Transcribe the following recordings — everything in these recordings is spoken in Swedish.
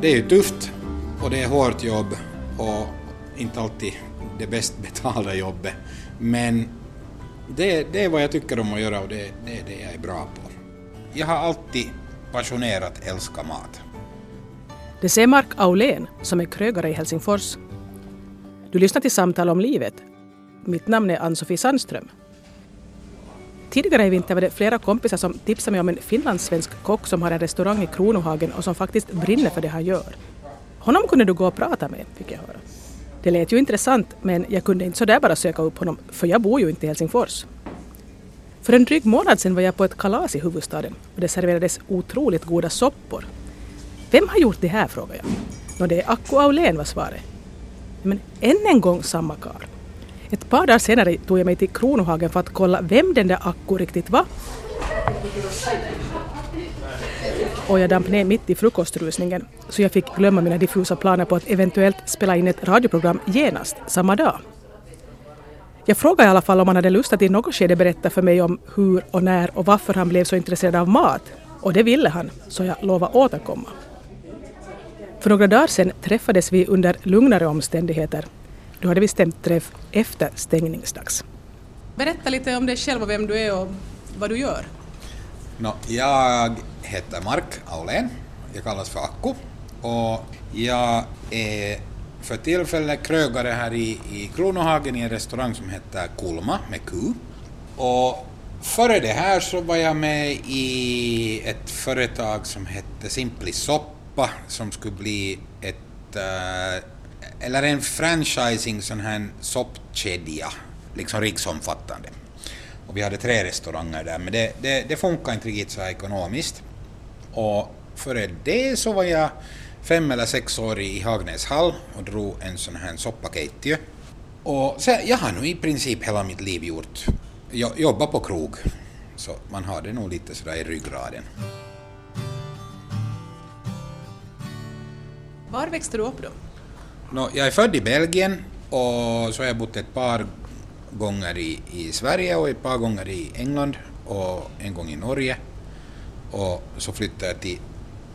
det är ju tufft och det är hårt jobb och inte alltid det bäst betalda jobbet. Men det, det är vad jag tycker om att göra och det, det är det jag är bra på. Jag har alltid passionerat älskat mat. Det säger Mark Aulén som är krögare i Helsingfors. Du lyssnar till Samtal om livet. Mitt namn är Ann-Sofie Sandström. Tidigare i vinter var det flera kompisar som tipsade mig om en finlandssvensk kock som har en restaurang i Kronohagen och som faktiskt brinner för det han gör. Honom kunde du gå och prata med, fick jag höra. Det lät ju intressant men jag kunde inte sådär bara söka upp honom för jag bor ju inte i Helsingfors. För en dryg månad sedan var jag på ett kalas i huvudstaden och det serverades otroligt goda soppor. Vem har gjort det här frågade jag. Nå, det är Akko Aulén var svaret. Men än en gång samma karl. Ett par dagar senare tog jag mig till Kronohagen för att kolla vem den där Akko riktigt var. Och jag damp ner mitt i frukostrusningen så jag fick glömma mina diffusa planer på att eventuellt spela in ett radioprogram genast samma dag. Jag frågade i alla fall om han hade lust att i något skede berätta för mig om hur och när och varför han blev så intresserad av mat. Och det ville han, så jag lovade återkomma. För några dagar sedan träffades vi under lugnare omständigheter. Då hade vi stämt träff efter stängningsdags. Berätta lite om dig själv och vem du är och vad du gör. No, jag heter Mark Aulén. Jag kallas för Akku. Och jag är för tillfället krögare här i, i Kronohagen i en restaurang som heter Kulma med Q. Och före det här så var jag med i ett företag som hette Simply Soppa som skulle bli ett uh, eller en franchising sån här soppkedja, liksom riksomfattande. Och vi hade tre restauranger där, men det, det, det funkar inte riktigt så här ekonomiskt. Och före det så var jag fem eller sex år i Hagnäshall och drog en sån här soppakeittiö. Och så jag har nu i princip hela mitt liv gjort, jobbat på krog, så man har det nog lite sådär i ryggraden. Var växte du upp då? No, jag är född i Belgien och så har jag bott ett par gånger i, i Sverige och ett par gånger i England och en gång i Norge. Och så flyttade jag till,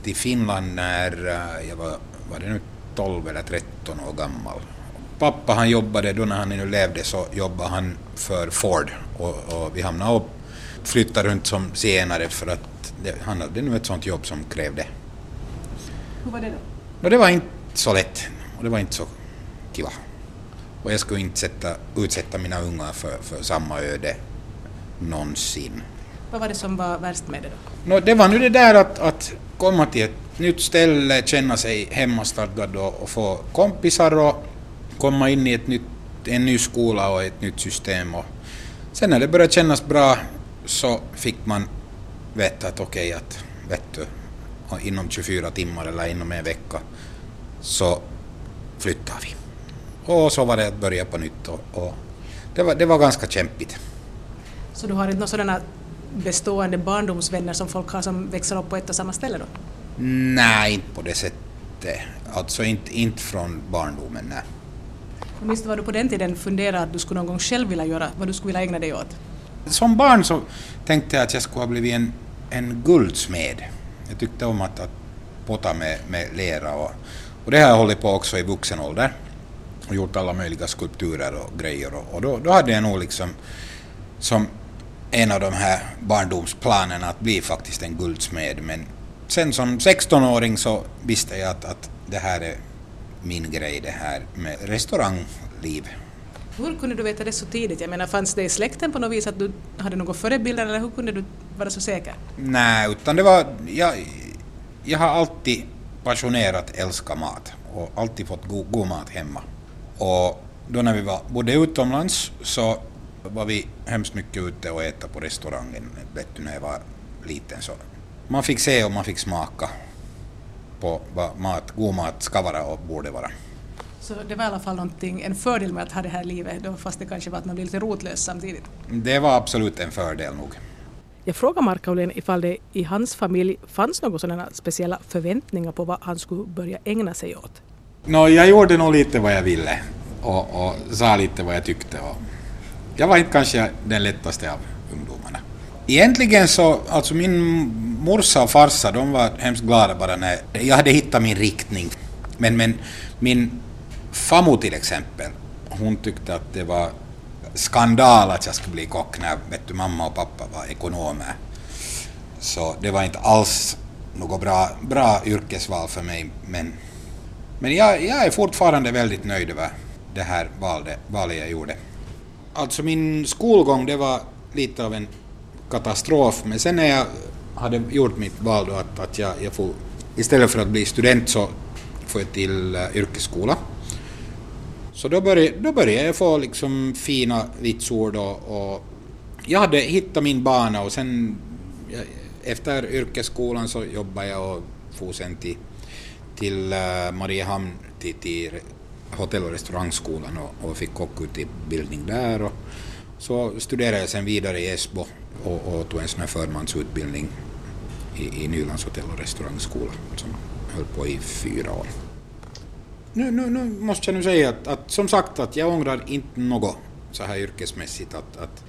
till Finland när eh, jag var, var det nu 12 eller 13 år gammal. Pappa han jobbade, då när han ännu levde så jobbade han för Ford och, och vi hamnade och flyttade runt som senare för att det, han hade nu ett sånt jobb som krävde. Hur var det då? No, det var inte så lätt och det var inte så kiva. Och jag skulle inte sätta, utsätta mina ungar för, för samma öde någonsin. Vad var det som var värst med det då? No, det var nu det där att, att komma till ett nytt ställe, känna sig hemmastadgad och, och få kompisar och komma in i ett nytt, en ny skola och ett nytt system. Och sen när det började kännas bra så fick man veta att okej, okay, att vet du, inom 24 timmar eller inom en vecka så flyttar vi. Och så var det att börja på nytt och, och det, var, det var ganska kämpigt. Så du har inte några sådana bestående barndomsvänner som folk har som växer upp på ett och samma ställe då? Nej, inte på det sättet. Alltså inte, inte från barndomen, nej. Minns du vad du på den tiden funderade att du skulle någon gång själv vilja göra, vad du skulle vilja ägna dig åt? Som barn så tänkte jag att jag skulle ha blivit en, en guldsmed. Jag tyckte om att, att potta med, med lera och, och det har jag hållit på också i vuxen ålder och gjort alla möjliga skulpturer och grejer och, och då, då hade jag nog liksom som en av de här barndomsplanerna att bli faktiskt en guldsmed men sen som 16-åring så visste jag att, att det här är min grej det här med restaurangliv. Hur kunde du veta det så tidigt? Jag menar, fanns det i släkten på något vis att du hade några förebilder eller hur kunde du vara så säker? Nej, utan det var... Jag, jag har alltid passionerat älskat mat och alltid fått god, god mat hemma. Och då när vi var, bodde utomlands så var vi hemskt mycket ute och äta på restaurangen, vet du, när jag var liten. Så man fick se och man fick smaka på vad mat, god mat ska vara och borde vara. Så det var i alla fall en fördel med att ha det här livet, då, fast det kanske var att man blev lite rotlös samtidigt? Det var absolut en fördel nog. Jag frågade Mark Aulén ifall det i hans familj fanns några sådana speciella förväntningar på vad han skulle börja ägna sig åt. No, jag gjorde nog lite vad jag ville och, och sa lite vad jag tyckte. Och jag var inte kanske den lättaste av ungdomarna. Egentligen så, alltså min morsa och farsa de var hemskt glada bara när jag hade hittat min riktning. Men, men min farmor till exempel, hon tyckte att det var skandal att jag skulle bli kock när vet du, mamma och pappa var ekonomer. Så det var inte alls något bra, bra yrkesval för mig. Men, men jag, jag är fortfarande väldigt nöjd över det här valet, valet jag gjorde. Alltså min skolgång det var lite av en katastrof, men sen när jag hade gjort mitt val då att, att jag, jag får, istället för att bli student så får jag till uh, yrkesskola. Så då började, då började jag få liksom fina vitsord och, och jag hade hittat min bana och sen eh, efter yrkesskolan så jobbade jag och for sen till, till uh, Mariehamn till, till hotell och restaurangskolan och, och fick kockutbildning där. Och så studerade jag sen vidare i Esbo och, och tog en sån här förmansutbildning i, i Nylands hotell och restaurangskola som höll på i fyra år. Nu, nu, nu måste jag nu säga att, att, som sagt att jag ångrar inte något så här yrkesmässigt att, att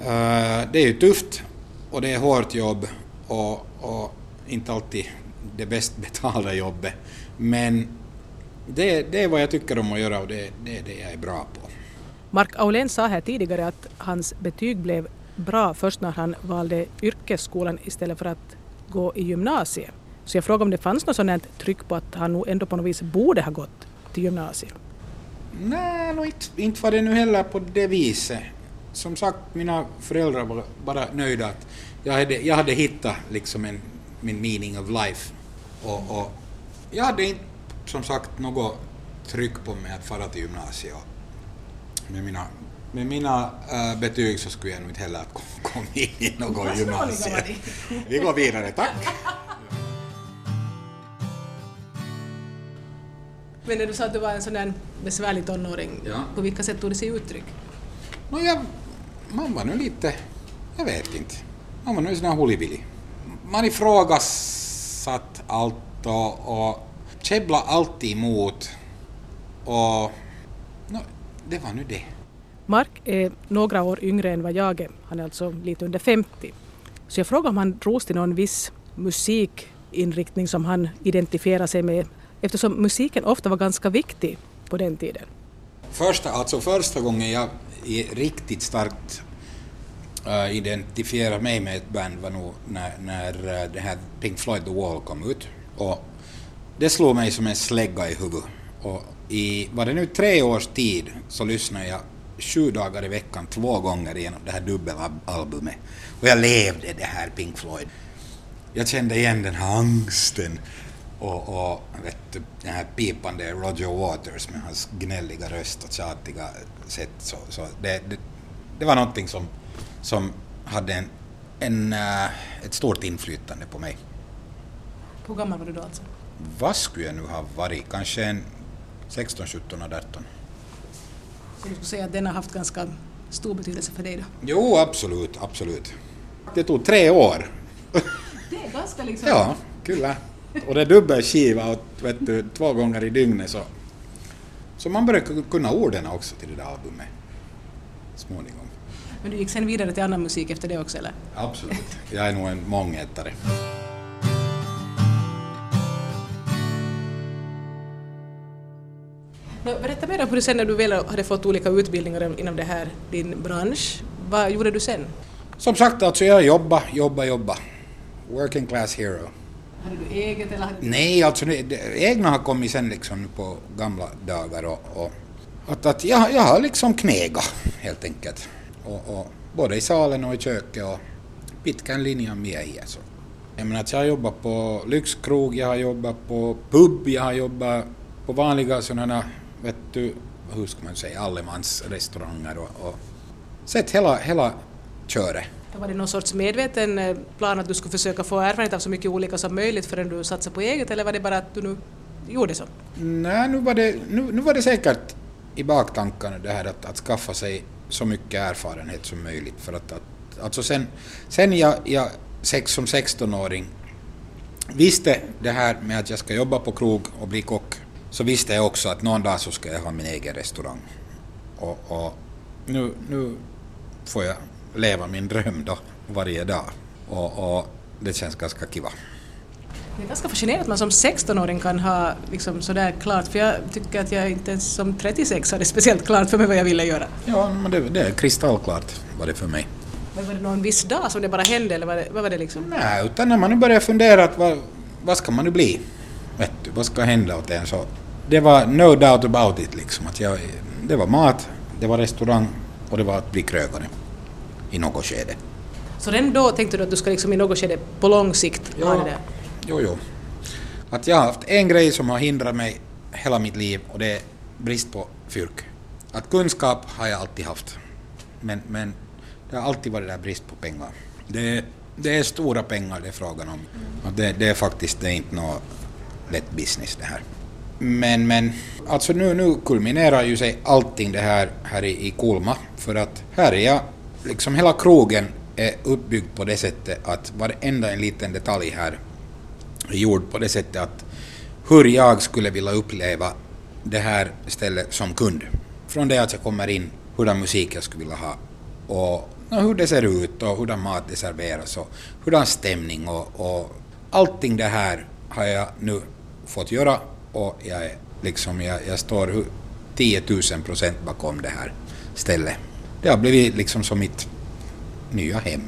uh, det är ju tufft och det är hårt jobb och, och inte alltid det bäst betalda jobbet men det, det är vad jag tycker om att göra och det, det är det jag är bra på. Mark Aulén sa här tidigare att hans betyg blev bra först när han valde yrkesskolan istället för att gå i gymnasiet. Så jag frågade om det fanns något sådant tryck på att han nog ändå på något vis borde ha gått till gymnasiet. Nej, no, inte, inte var det nu heller på det viset. Som sagt, mina föräldrar var bara nöjda att jag hade, jag hade hittat liksom en, min meaning of life. Och, och jag hade inte som sagt något tryck på mig att fara till gymnasiet. Med mina, med mina äh, betyg så skulle jag nog inte heller komma in i något gymnasium. Vi går vidare, tack. Men när du sa att du var en sån där besvärlig tonåring, ja. på vilka sätt tog det sig uttryck? No, jag, man var nu lite, jag vet inte, man var nu en sån här hulibilly. Man ifrågasatt allt och, och käbbla alltid emot och no, det var nu det. Mark är några år yngre än vad jag är. Han är alltså lite under 50. Så jag frågade om han drogs till någon viss musikinriktning som han identifierar sig med eftersom musiken ofta var ganska viktig på den tiden. Första, alltså första gången jag riktigt starkt eh, uh, identifierade mig med ett band var nog när, när uh, det här Pink Floyd The Wall kom ut. Och det slog mig som en slägga i huvudet. Och i, var det nu tre års tid så lyssnade jag sju dagar i veckan två gånger igenom det här dubbelalbumet. Och jag levde det här Pink Floyd. Jag kände igen den här angsten och, och vet du, den här pipande Roger Waters med hans gnälliga röst och tjatiga sätt. Så, så det, det, det, var någonting som, som hade en, en, uh, ett stort inflytande på mig. Hur gammal var du då alltså? vad skulle jag nu ha varit? Kanske en 16, 17 eller 18. Så du skulle säga att den har haft ganska stor betydelse för dig då? Jo, absolut, absolut. Det tog tre år. Det är ganska liksom... Ja, kyllä. Och det är dubbelskiva och vet du, två gånger i dygnet så... Så man började kunna orden också till det där albumet. Småningom. Men du gick sen vidare till annan musik efter det också eller? Absolut. Jag är nog en mångätare. Berätta mer om hur du sen när du väl hade fått olika utbildningar inom det här, din bransch, vad gjorde du sen? Som sagt, alltså jag jobba, jobba, jobba. Working class hero. Hade du eget eller? Hade du... Nej, alltså det, det, egna har kommit sen liksom på gamla dagar och, och att, att jag, jag har liksom knegat helt enkelt. Och, och, både i salen och i köket och pitkän linjan miehiä. Så. Alltså. Jag menar att jag har jobbat på lyxkrog, jag har jobbat på pub, jag har jobbat på vanliga sådana vet du, hur ska man säga, allemansrestauranger och, och sett hela, hela köret. Var det någon sorts medveten eh, plan att du skulle försöka få erfarenhet av så mycket olika som möjligt förrän du satsade på eget eller var det bara att du nu gjorde så? Nej, nu var det, nu, nu var det säkert i baktankarna det här att, att skaffa sig så mycket erfarenhet som möjligt för att, att alltså sen, sen jag, jag sex, som 16-åring visste det här med att jag ska jobba på krog och bli kock så visste jag också att någon dag så ska jag ha min egen restaurang. Och, och nu, nu får jag leva min dröm då. varje dag. Och, och det känns ganska kiva. Det är ganska fascinerande att man som 16-åring kan ha liksom sådär klart, för jag tycker att jag inte ens som 36 hade speciellt klart för mig vad jag ville göra. Ja, men det, det är kristallklart var det för mig. Men var det någon viss dag som det bara hände eller var det, vad var det liksom? Nej, utan när man nu börjar fundera att vad, vad ska man nu bli? Vet du, vad ska hända åt en? Så det var no doubt about it liksom. Att jag, det var mat, det var restaurang och det var att bli krögare i något skede. Så redan då tänkte du att du ska liksom i något skede på lång sikt ha det där? Jo, jo. Att jag har haft en grej som har hindrat mig hela mitt liv och det är brist på fyrk. Att kunskap har jag alltid haft. Men, men det har alltid varit där brist på pengar. Det, det är stora pengar det är frågan om. Och det, det är faktiskt det är inte något lätt business det här. Men, men alltså nu, nu kulminerar ju sig allting det här här i, i Kulma för att här är jag, liksom hela krogen är uppbyggd på det sättet att varenda en liten detalj här är gjord på det sättet att hur jag skulle vilja uppleva det här stället som kund. Från det att jag kommer in, hurdan musik jag skulle vilja ha och hur det ser ut och hurdan mat det serveras och hurdan stämning och, och allting det här har jag nu fått göra och jag, är liksom, jag, jag står 10 000 procent bakom det här stället. Det har blivit liksom som mitt nya hem.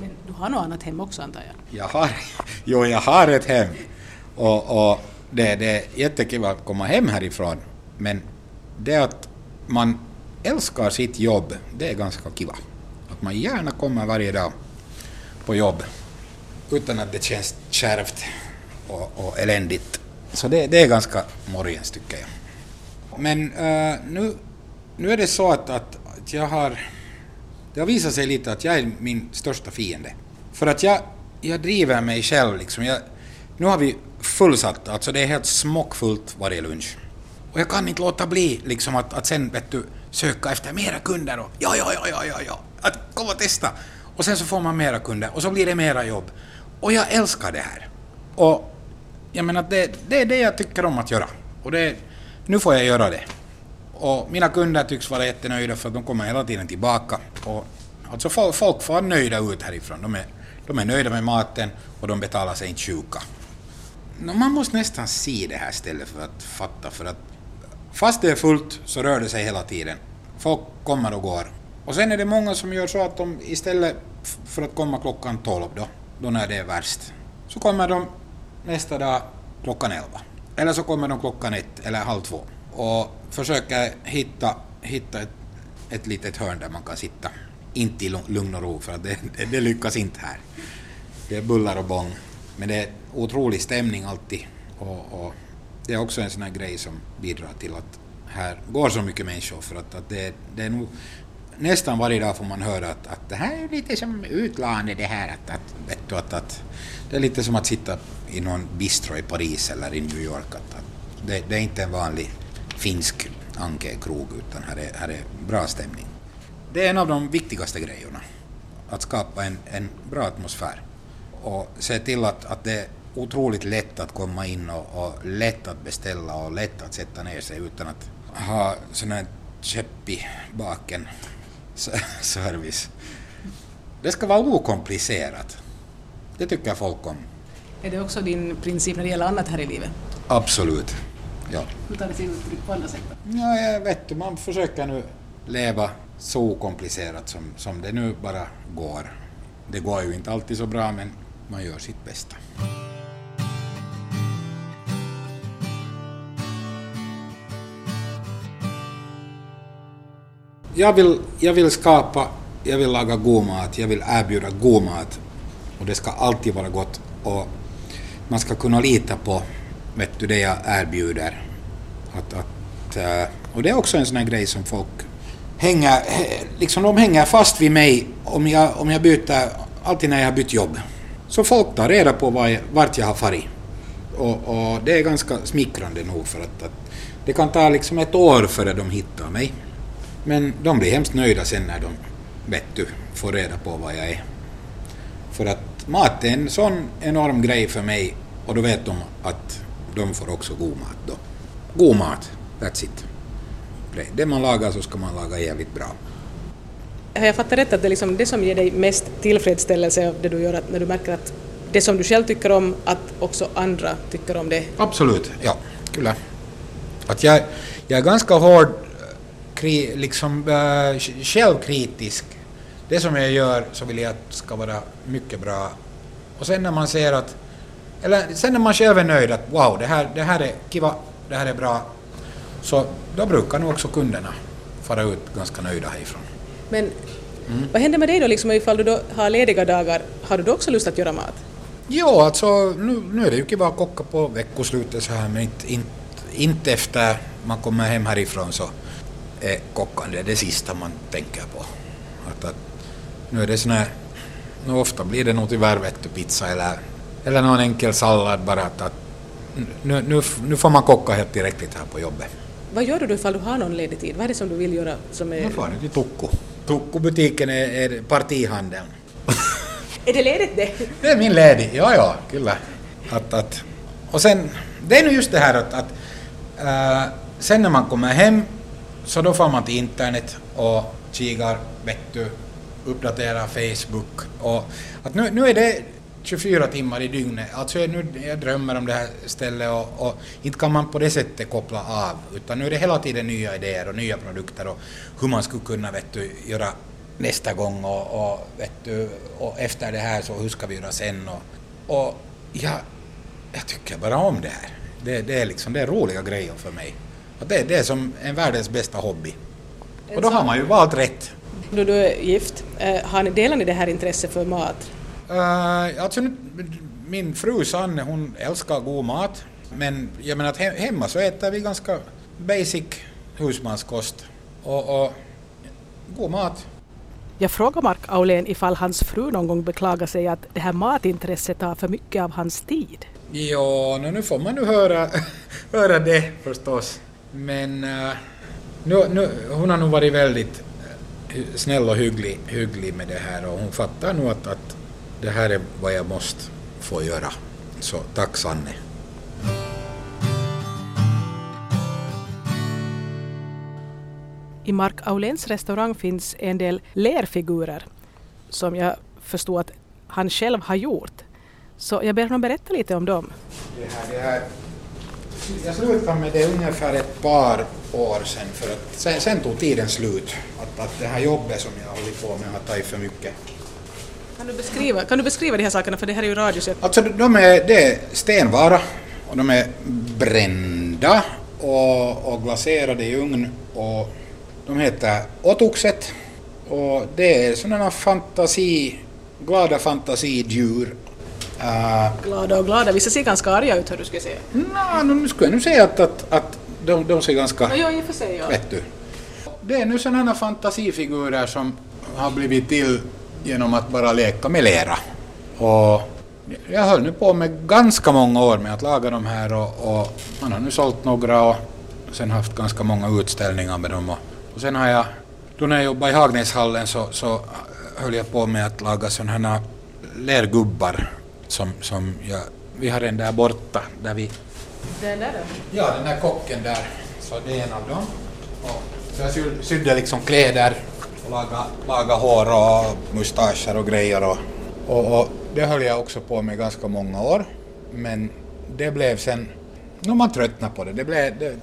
Men du har något annat hem också antar jag? Jag har, jo, jag har ett hem och, och det, det är jättekul att komma hem härifrån men det att man älskar sitt jobb, det är ganska kiva. Att man gärna kommer varje dag på jobb utan att det känns kärvt och, och eländigt. Så det, det är ganska morgens tycker jag. Men uh, nu, nu är det så att, att, att jag har... Det har visat sig lite att jag är min största fiende. För att jag, jag driver mig själv liksom. Jag, nu har vi fullsatt, alltså det är helt smockfullt varje lunch. Och jag kan inte låta bli liksom att, att sen vet du, söka efter mera kunder och ja, ja, ja, ja, ja, ja, att komma och testa. Och sen så får man mera kunder och så blir det mera jobb. Och jag älskar det här. Och jag menar, det, det är det jag tycker om att göra. Och det, nu får jag göra det. Och mina kunder tycks vara jättenöjda för att de kommer hela tiden tillbaka. Och alltså folk får nöjda ut härifrån. De är, de är nöjda med maten och de betalar sig inte sjuka. Man måste nästan se det här stället för att fatta, för att fast det är fullt så rör det sig hela tiden. Folk kommer och går. Och sen är det många som gör så att de istället för att komma klockan 12 då, då när det är värst, så kommer de nästa dag klockan 11. Eller så kommer de klockan ett eller halv två och försöker hitta, hitta ett, ett litet hörn där man kan sitta. Inte i lugn och ro, för att det, det, det lyckas inte här. Det är bullar och bång. Men det är otrolig stämning alltid. Och, och, det är också en sån här grej som bidrar till att här går så mycket människor för att, att det, det är nog nästan varje dag får man höra att, att det här är lite som utlandet det här att, att, vet du, att, att det är lite som att sitta i någon bistro i Paris eller i New York. Att, att det, det, är inte en vanlig finsk ankekrog utan här är, här är bra stämning. Det är en av de viktigaste grejerna, att skapa en, en bra atmosfär och se till att, att det är otroligt lätt att komma in och, och lätt att beställa och lätt att sätta ner sig utan att ha sån här käpp i baken service. Det ska vara okomplicerat. Det tycker folk om. Är det också din princip när det gäller annat här i livet? Absolut. Ja. Hur tar det sig uttryck på andra sätt? Ja, jag vet man försöker nu leva så okomplicerat som, som det nu bara går. Det går ju inte alltid så bra, men man gör sitt bästa. Jag vill, jag vill skapa, jag vill laga god mat, jag vill erbjuda god mat och det ska alltid vara gott och man ska kunna lita på vet du, det jag erbjuder. Att, att, eh, och det är också en sån här grej som folk hänger, eh, liksom de hänger fast vid mig om jag, om jag byter, alltid när jag har bytt jobb. Så folk tar reda på var jag, vart jag har farit. Och, och, det är ganska smickrande nog för att, att det kan ta liksom ett år före de hittar mig. Men de blir hemskt nöjda sen när de, vet du, får reda på vad jag är. För att mat är en sån enorm grej för mig och då vet de att de får också god mat då. God mat, that's it. Det man lagar så ska man laga jävligt bra. Har jag fattat rätt att det är liksom det som ger dig mest tillfredsställelse av det du gör, att när du märker att det som du själv tycker om, att också andra tycker om det? Absolut, ja. Kyllä. Att jag, jag är ganska hård, kri, liksom äh, självkritisk. Det som jag gör så vill jag att ska vara mycket bra. Och sen när man ser att, eller sen när man själv är nöjd att wow, det här, det här är kiva, det här är bra, så då brukar nog också kunderna fara ut ganska nöjda härifrån. Men mm. vad händer med dig då, liksom, ifall du då har lediga dagar, har du då också lust att göra mat? Jo, alltså nu, nu är det ju kiva att kocka på veckoslutet så här, men inte, inte, inte efter man kommer hem härifrån så är kockande det sista man tänker på. Att, att, nu är det sån här, nu ofta blir det nog tyvärr pizza eller, eller någon enkel sallad bara att, att nu, nu, nu får man kocka helt tillräckligt här på jobbet. Vad gör du då ifall du har någon ledig tid? Vad är det som du vill göra som är... Jag far till Tukku. Tukku-butiken är, är partihandeln. är det ledigt det? Det är min ledig, ja ja, kyllä. Att, att, och sen, det är nu just det här att, att äh, sen när man kommer hem så då får man till internet och kikar, vet du, uppdaterar Facebook och att nu, nu är det 24 timmar i dygnet. Alltså jag, nu, jag drömmer om det här stället och, och, inte kan man på det sättet koppla av utan nu är det hela tiden nya idéer och nya produkter och hur man skulle kunna vet du, göra nästa gång och, och, vet du, och efter det här så hur ska vi göra sen och, och ja, jag tycker bara om det här. Det, det, är liksom det är roliga grejer för mig. Och det, det är som en världens bästa hobby. Och då har man ju valt rätt. Då du är gift, eh, har ni, delar ni det här intresset för mat? Uh, alltså, min fru Sanne hon älskar god mat, men jag menar att hemma så äter vi ganska basic husmanskost och, och god mat. Jag frågar Mark Aulén ifall hans fru någon gång beklagar sig att det här matintresset tar för mycket av hans tid. Ja, nu får man nu höra, höra det förstås. Men uh, nu, nu, hon har nog varit väldigt eh, snäll och hygglig, hygglig med det här och hon fattar nog att, att det här är vad jag måste få göra. Så tack Sanne. I Mark Auléns restaurang finns en del lerfigurer som jag förstår att han själv har gjort. Så jag ber honom berätta lite om dem. Det här, det här, jag slutade med det ungefär ett par år sedan för att sen, sen tog tiden slut. Att, att det här jobbet som jag hållit på med har tagit för mycket kan du, beskriva, kan du beskriva de här sakerna, för det här är ju radio. Alltså de är, det är stenvara och de är brända och, och glaserade i ugn och de heter otukset och det är sådana fantasi, glada fantasidjur. Uh, glada och glada, vissa ser ganska arga ut hör du ska säga. Nej, nu skulle jag nu säga att, att, att de, de ser ganska... Ja, i och för sig, ja. Vet du. Det är nu sådana fantasifigurer som har blivit till genom att bara leka med lera. Och jag höll nu på med ganska många år med att laga de här och, och man har nu sålt några och sen haft ganska många utställningar med dem. Och, och sen har jag, då när jag jobbade i Hagnäshallen så, så höll jag på med att laga sådana här lergubbar som, som jag, vi har en där borta där vi... Den där? Ja, den där kocken där. Så det är en av dem. Och så jag sydde liksom kläder och laga, laga hår och mustascher och grejer. Och, och, och, det höll jag också på med ganska många år. Men det blev sen, no, man tröttnade på det. Det, blev, det,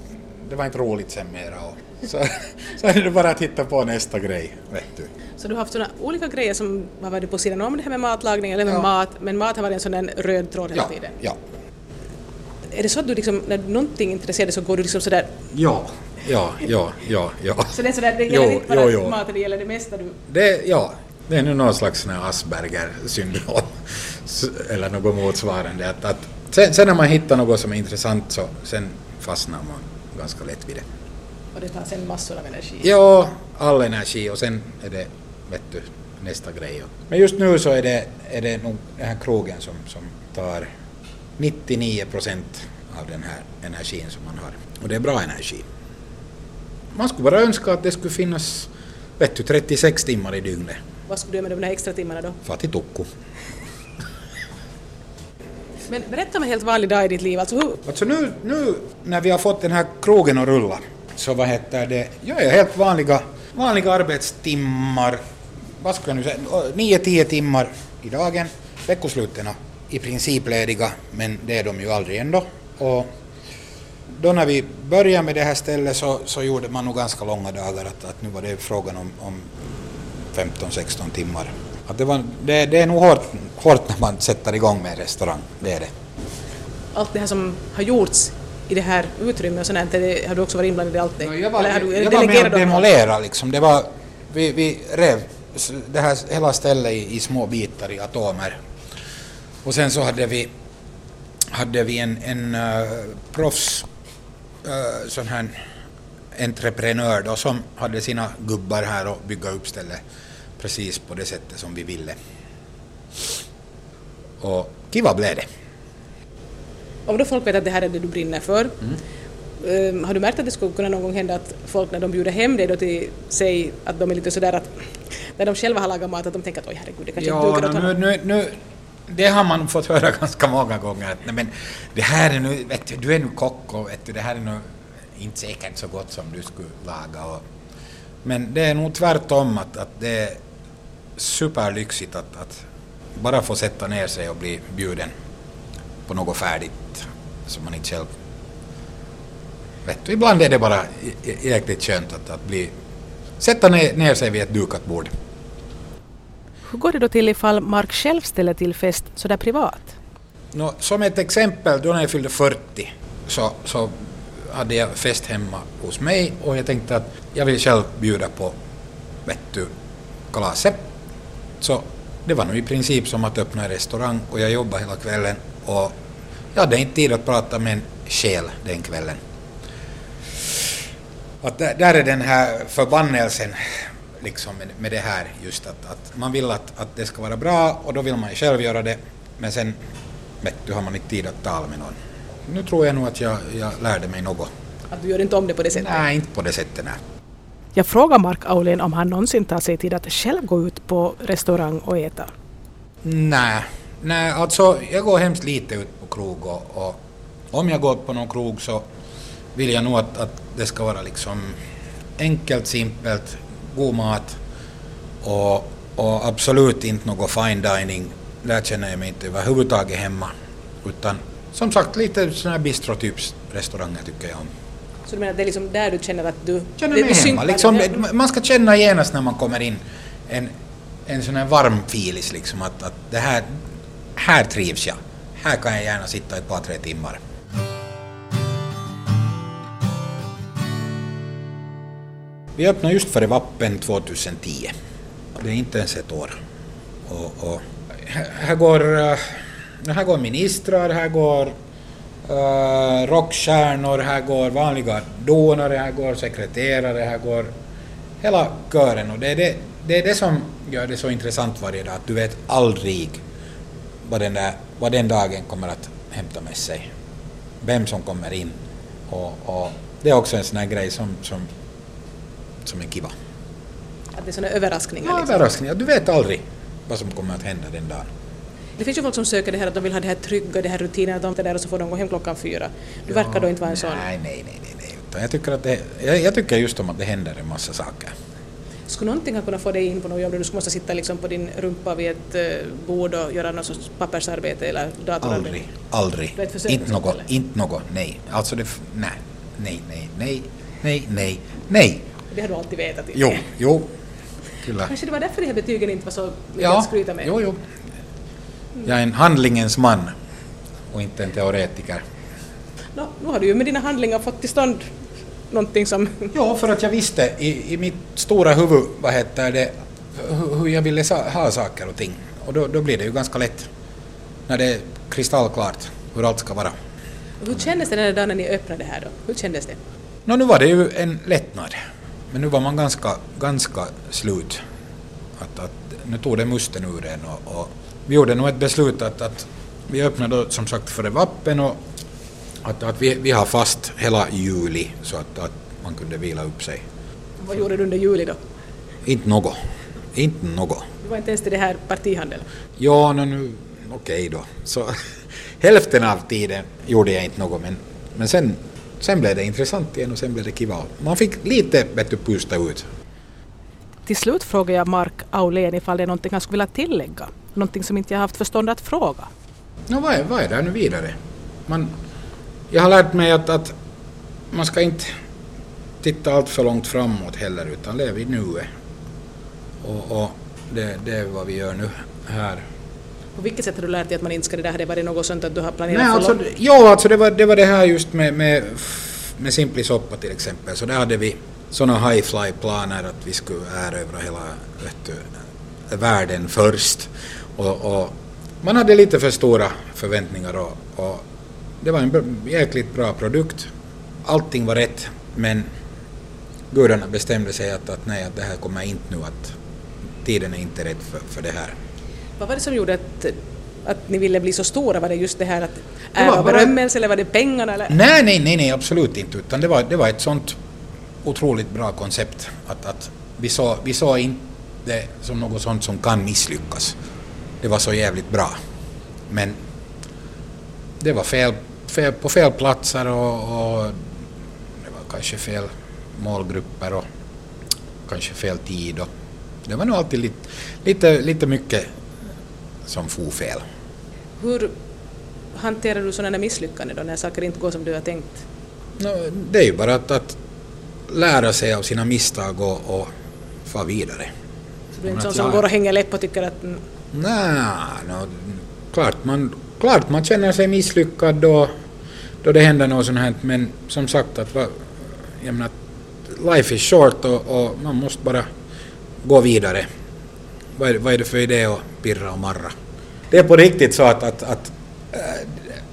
det var inte roligt sen mera. Och, så, så är det bara att hitta på nästa grej, vet du. Så du har haft såna olika grejer som har varit på sidan om det här med matlagning eller med ja. mat, men mat har varit en sån där röd tråd hela ja, tiden? Ja. Är det så att du liksom, när någonting intresserar dig så går du liksom sådär... Ja, Ja, ja, ja, ja. Så det är sådär, det gäller jo, inte bara jo, jo. maten, det gäller det mesta du... Det, ja, det är nu någon slags Asperger-syndrom eller något motsvarande. Att, att, sen, sen när man hittar något som är intressant så sen fastnar man ganska lätt vid det. Och det tar sen massor av energi? Ja, all energi och sen är det, vet du, nästa grej. Men just nu så är det, är det nog den här krogen som, som tar 99 procent av den här energin som man har. Och det är bra energi man skulle bara önska att det skulle finnas vet du, 36 timmar i dygnet. Vad skulle du göra med de där extra timmarna då? Far till Tukku. Men berätta om en helt vanlig dag i ditt liv. Alltså, hur? alltså nu, nu när vi har fått den här krogen att rulla så vad heter det, jag är helt vanliga, vanliga arbetstimmar vad skulle jag nu säga, 9-10 timmar i dagen. Veckosluten i princip lediga, men det är de ju aldrig ändå. Och då när vi började med det här stället så, så gjorde man nog ganska långa dagar, att, att nu var det frågan om, om 15-16 timmar. Att det, var, det, det är nog hårt, hårt när man sätter igång med en restaurang, det är det. Allt det här som har gjorts i det här utrymmet och sånt, det, har du också varit inblandad i allt det? Jag var, Eller har du jag var med och dem? demolera liksom. Det var, vi, vi rev det här hela stället i, i små bitar i atomer. Och sen så hade vi, hade vi en, en uh, proffs uh, sån här entreprenör då, som hade sina gubbar här och bygga upp stället precis på det sättet som vi ville. Och kiva blev det. Om då folk vet att det här är det du brinner för, Mm. eh, har du märkt att det skulle kunna någon gång hända att folk när de bjuder hem dig då till sig, att de är lite sådär att när de själva har lagat mat, att de tänker att oj herregud, det kanske inte Ja, duger åt nu, honom. nu, nu, det har man fått höra ganska många gånger. Att, nej, men det här är nu, vet du, du är nu kock och vet du, det här är nu inte säkert så gott som du skulle laga. Och, men det är nog tvärtom att, att det är superlyxigt att, att bara få sätta ner sig och bli bjuden på något färdigt som man inte själv vet. du, Ibland är det bara e-, e-, jäkligt skönt att, att bli, sätta ner, ner sig vid ett dukat bord. Hur går det då till ifall Mark själv ställer till fest sådär privat? No, som ett exempel, då när jag fyllde 40 så, så hade jag fest hemma hos mig och jag tänkte att jag vill själv bjuda på vettu kalaset. Så det var nog i princip som att öppna en restaurang och jag jobbade hela kvällen och jag hade inte tid att prata med en själ den kvällen. Att där, där är den här förbannelsen liksom med, med det här just att, att man vill att, att det ska vara bra och då vill man ju själv göra det men sen vet du, har man inte tid att tala med någon. Nu tror jag nog att jag, jag lärde mig något. Att du gör inte om det på det sättet? Nej, inte på det sättet. Nej. Jag frågar Mark Aulén om han någonsin tar sig tid att själv gå ut på restaurang och äta. Nej, nej, alltså jag går hemskt lite ut på krog och, och om jag går på någon krog så vill jag nog att, att det ska vara liksom enkelt, simpelt, god mat och, och absolut inte något fine dining. Där känner jag mig inte överhuvudtaget hemma. Utan som sagt lite sådana här bistro-typs restauranger tycker jag om. Så du menar att det är liksom där du känner att du... Känner mig hemma. Liksom, man ska känna genast när man kommer in en, en sån här varm filis liksom att, att det här, här trivs jag. Här kan jag gärna sitta ett par, tre timmar. Vi öppnade just före Vappen 2010. Det är inte ens ett år. Och, och, här, går, eh, här går ministrar, här går uh, rockstjärnor, här går vanliga donare, här går sekreterare, här går hela kören. Och det är det, det är det som gör det så intressant varje dag, att du vet aldrig vad den, där, vad den dagen kommer att hämta med sig. Vem som kommer in. Och, och det är också en sån här grej som, som, som är kiva. Att det är sådana överraskningar. Ja, liksom. överraskningar. Du vet aldrig vad som kommer att hända den dagen. Det finns ju folk som söker det här att de vill ha det här trygga, det här rutinen, att de är där och så får de gå hem klockan fyra. Du verkar då inte vara en sån. Nej, nej, nej, nej. nej. Utan jag, tycker att det, jag, jag tycker just om att det händer en massa saker. Skulle någonting ha kunnat få dig in på något jobb där du skulle måste sitta liksom på din rumpa vid ett eh, bord och göra något sorts pappersarbete eller datorarbete? Aldrig, aldrig. Inte något, inte något, nej. Alltså det, nej, nej, nej, nej, nej, nej, nej. Det har du alltid vetat. inte? Jo, jo. Kyllä. Kanske det var därför de här betygen inte var så mycket att skryta med. jo, jo. Jag är en handlingens man och inte en teoretiker. Nå, nu har du ju med dina handlingar fått till stånd någonting som... Ja, för att jag visste i, i mitt stora huvud, vad heter det, hur, hur jag ville ha saker och ting. Och då, då blir det ju ganska lätt när det är kristallklart hur allt ska vara. Hur kändes det den där dagen när ni öppnade här då? Hur kändes det? Nå, nu var det ju en lättnad. Men nu var man ganska, ganska slut. Att, att, nu tog det musten ur en och, och vi gjorde nog ett beslut att, att vi öppnade då, som sagt före Vappen och att, att vi, vi har fast hela juli så att, att man kunde vila upp sig. Vad gjorde du under juli då? Inte något. Inte något. Du var inte ens till det här partihandeln. Ja, no, nu, okej då. Så hälften av tiden gjorde jag inte något men, men sen, sen blev det intressant igen och sen blev det kiva. Man fick lite bättre pusta ut. Till slut frågar jag Mark Aulén ifall det är någonting han skulle vilja tillägga. Någonting som inte jag haft förstånd att fråga. No, vad, är, vad är det nu vidare? Man, jag har lärt mig att, att man ska inte titta allt för långt framåt heller utan leva i nuet. Och, och det, det är vad vi gör nu här. På vilket sätt har du lärt dig att man inte ska det där? Har det varit något sånt att du har planerat Nej, alltså, ja, alltså det var, det var det här just med, med, med Simply Soppa till exempel. Så där hade vi sådana high fly planer att vi skulle erövra hela du, världen först. Och, och man hade lite för stora förväntningar och, och det var en jäkligt bra produkt. Allting var rätt men gudarna bestämde sig att, att nej, att det här kommer inte nu att tiden är inte rätt för, för det här. Vad var det som gjorde att, att ni ville bli så stora? Var det just det här att ära och berömmelse eller var det pengarna? Eller? Nej, nej, nej, nej, absolut inte. Utan det var, det var ett sånt otroligt bra koncept att, att vi såg vi såg inte som något sånt som kan misslyckas. Det var så jävligt bra. Men det var fel, fel på fel platser och, och det var kanske fel målgrupper och kanske fel tid. Och det var nog alltid lite, lite, lite mycket som for fel. Hur hanterar du sådana misslyckanden då när saker inte går som du har tänkt? No, det är ju bara att, att lära sig av sina misstag och, och fara vidare. Så du är inte sån som jag- går och hänger läpp och tycker att Nej, no, klart, man, klart man känner sig misslyckad då, då det händer något sånt här, men som sagt, att jag menar, life is short och, och man måste bara gå vidare. Vad är, vad är det för idé att pirra och marra? Det är på riktigt så att, att, att äh,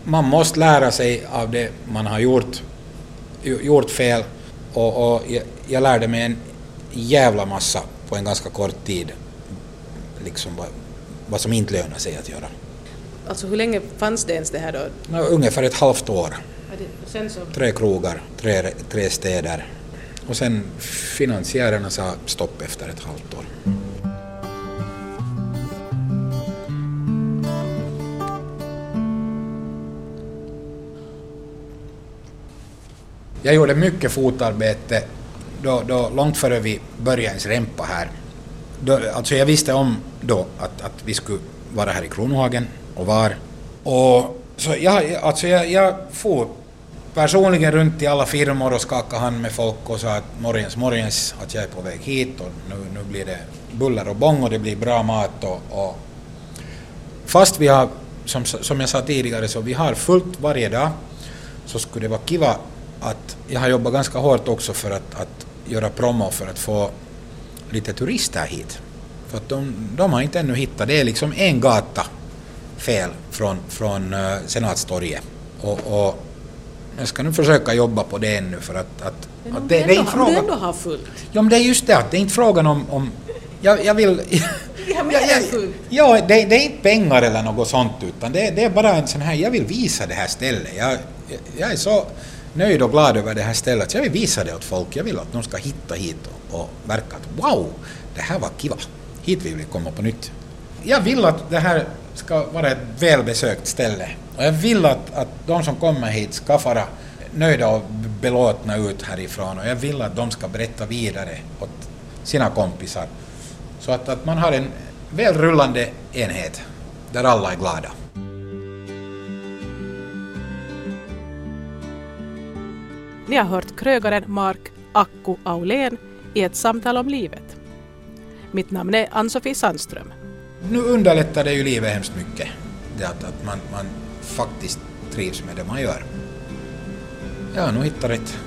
man måste lära sig av det man har gjort, gjort fel och, och jag, jag lärde mig en jävla massa på en ganska kort tid liksom vad, vad som inte lönar sig att göra. Alltså hur länge fanns det ens det här då? Nå, ungefär ett halvt år. Ja, det- Sen så... Tre krogar, tre, tre städer. Och sen finansiärerna sa stopp efter ett halvt år. Jag gjorde mycket fotarbete då, då, långt före vi började ens rempa här. Då, alltså jag visste om då att, att vi skulle vara här i Kronohagen och var. Och så jag, alltså jag, jag for personligen runt i alla firmor och skakade hand med folk och sa att morgens, morgens, att jag är på väg hit och nu, nu blir det buller och bång och det blir bra mat och, och fast vi har, som, som jag sa tidigare, så vi har fullt varje dag så skulle det vara kiva att jag har jobbat ganska hårt också för att, att göra promo för att få lite turister hit. För att de, de har inte ännu hittat, det är liksom en gata fel från, från uh, Senatstorget. Och, och jag ska nu försöka jobba på det ännu för att, att, Men att det, det är inte frågan... ändå har fullt. Ja, men det är just det, att det är inte frågan om... om jag, jag vill... Ja, men Ja, det är ja, fullt. ja, det, det är inte pengar eller något sånt, utan det, det är bara en sån här... Jag vill visa det här stället. Jag, jag, jag är så nöjd och glad över det här stället, så jag vill visa det åt folk. Jag vill att de ska hitta hit och, och verka att wow, det här var kiva. Hit vill vi komma på nytt. Jag vill att det här ska vara ett välbesökt ställe. Och jag vill att, att de som kommer hit ska vara nöjda och belåtna ut härifrån. Och jag vill att de ska berätta vidare åt sina kompisar. Så att, att man har en väl rullande enhet där alla är glada. Ni har hört krögaren Mark Akku Aulén i ett samtal om livet. Mitt namn är Ann-Sofie Sandström. Nu underlättar det ju livet hemskt mycket. Det att, att man, man faktiskt trivs med det man gör. Ja, nu hittar rätt.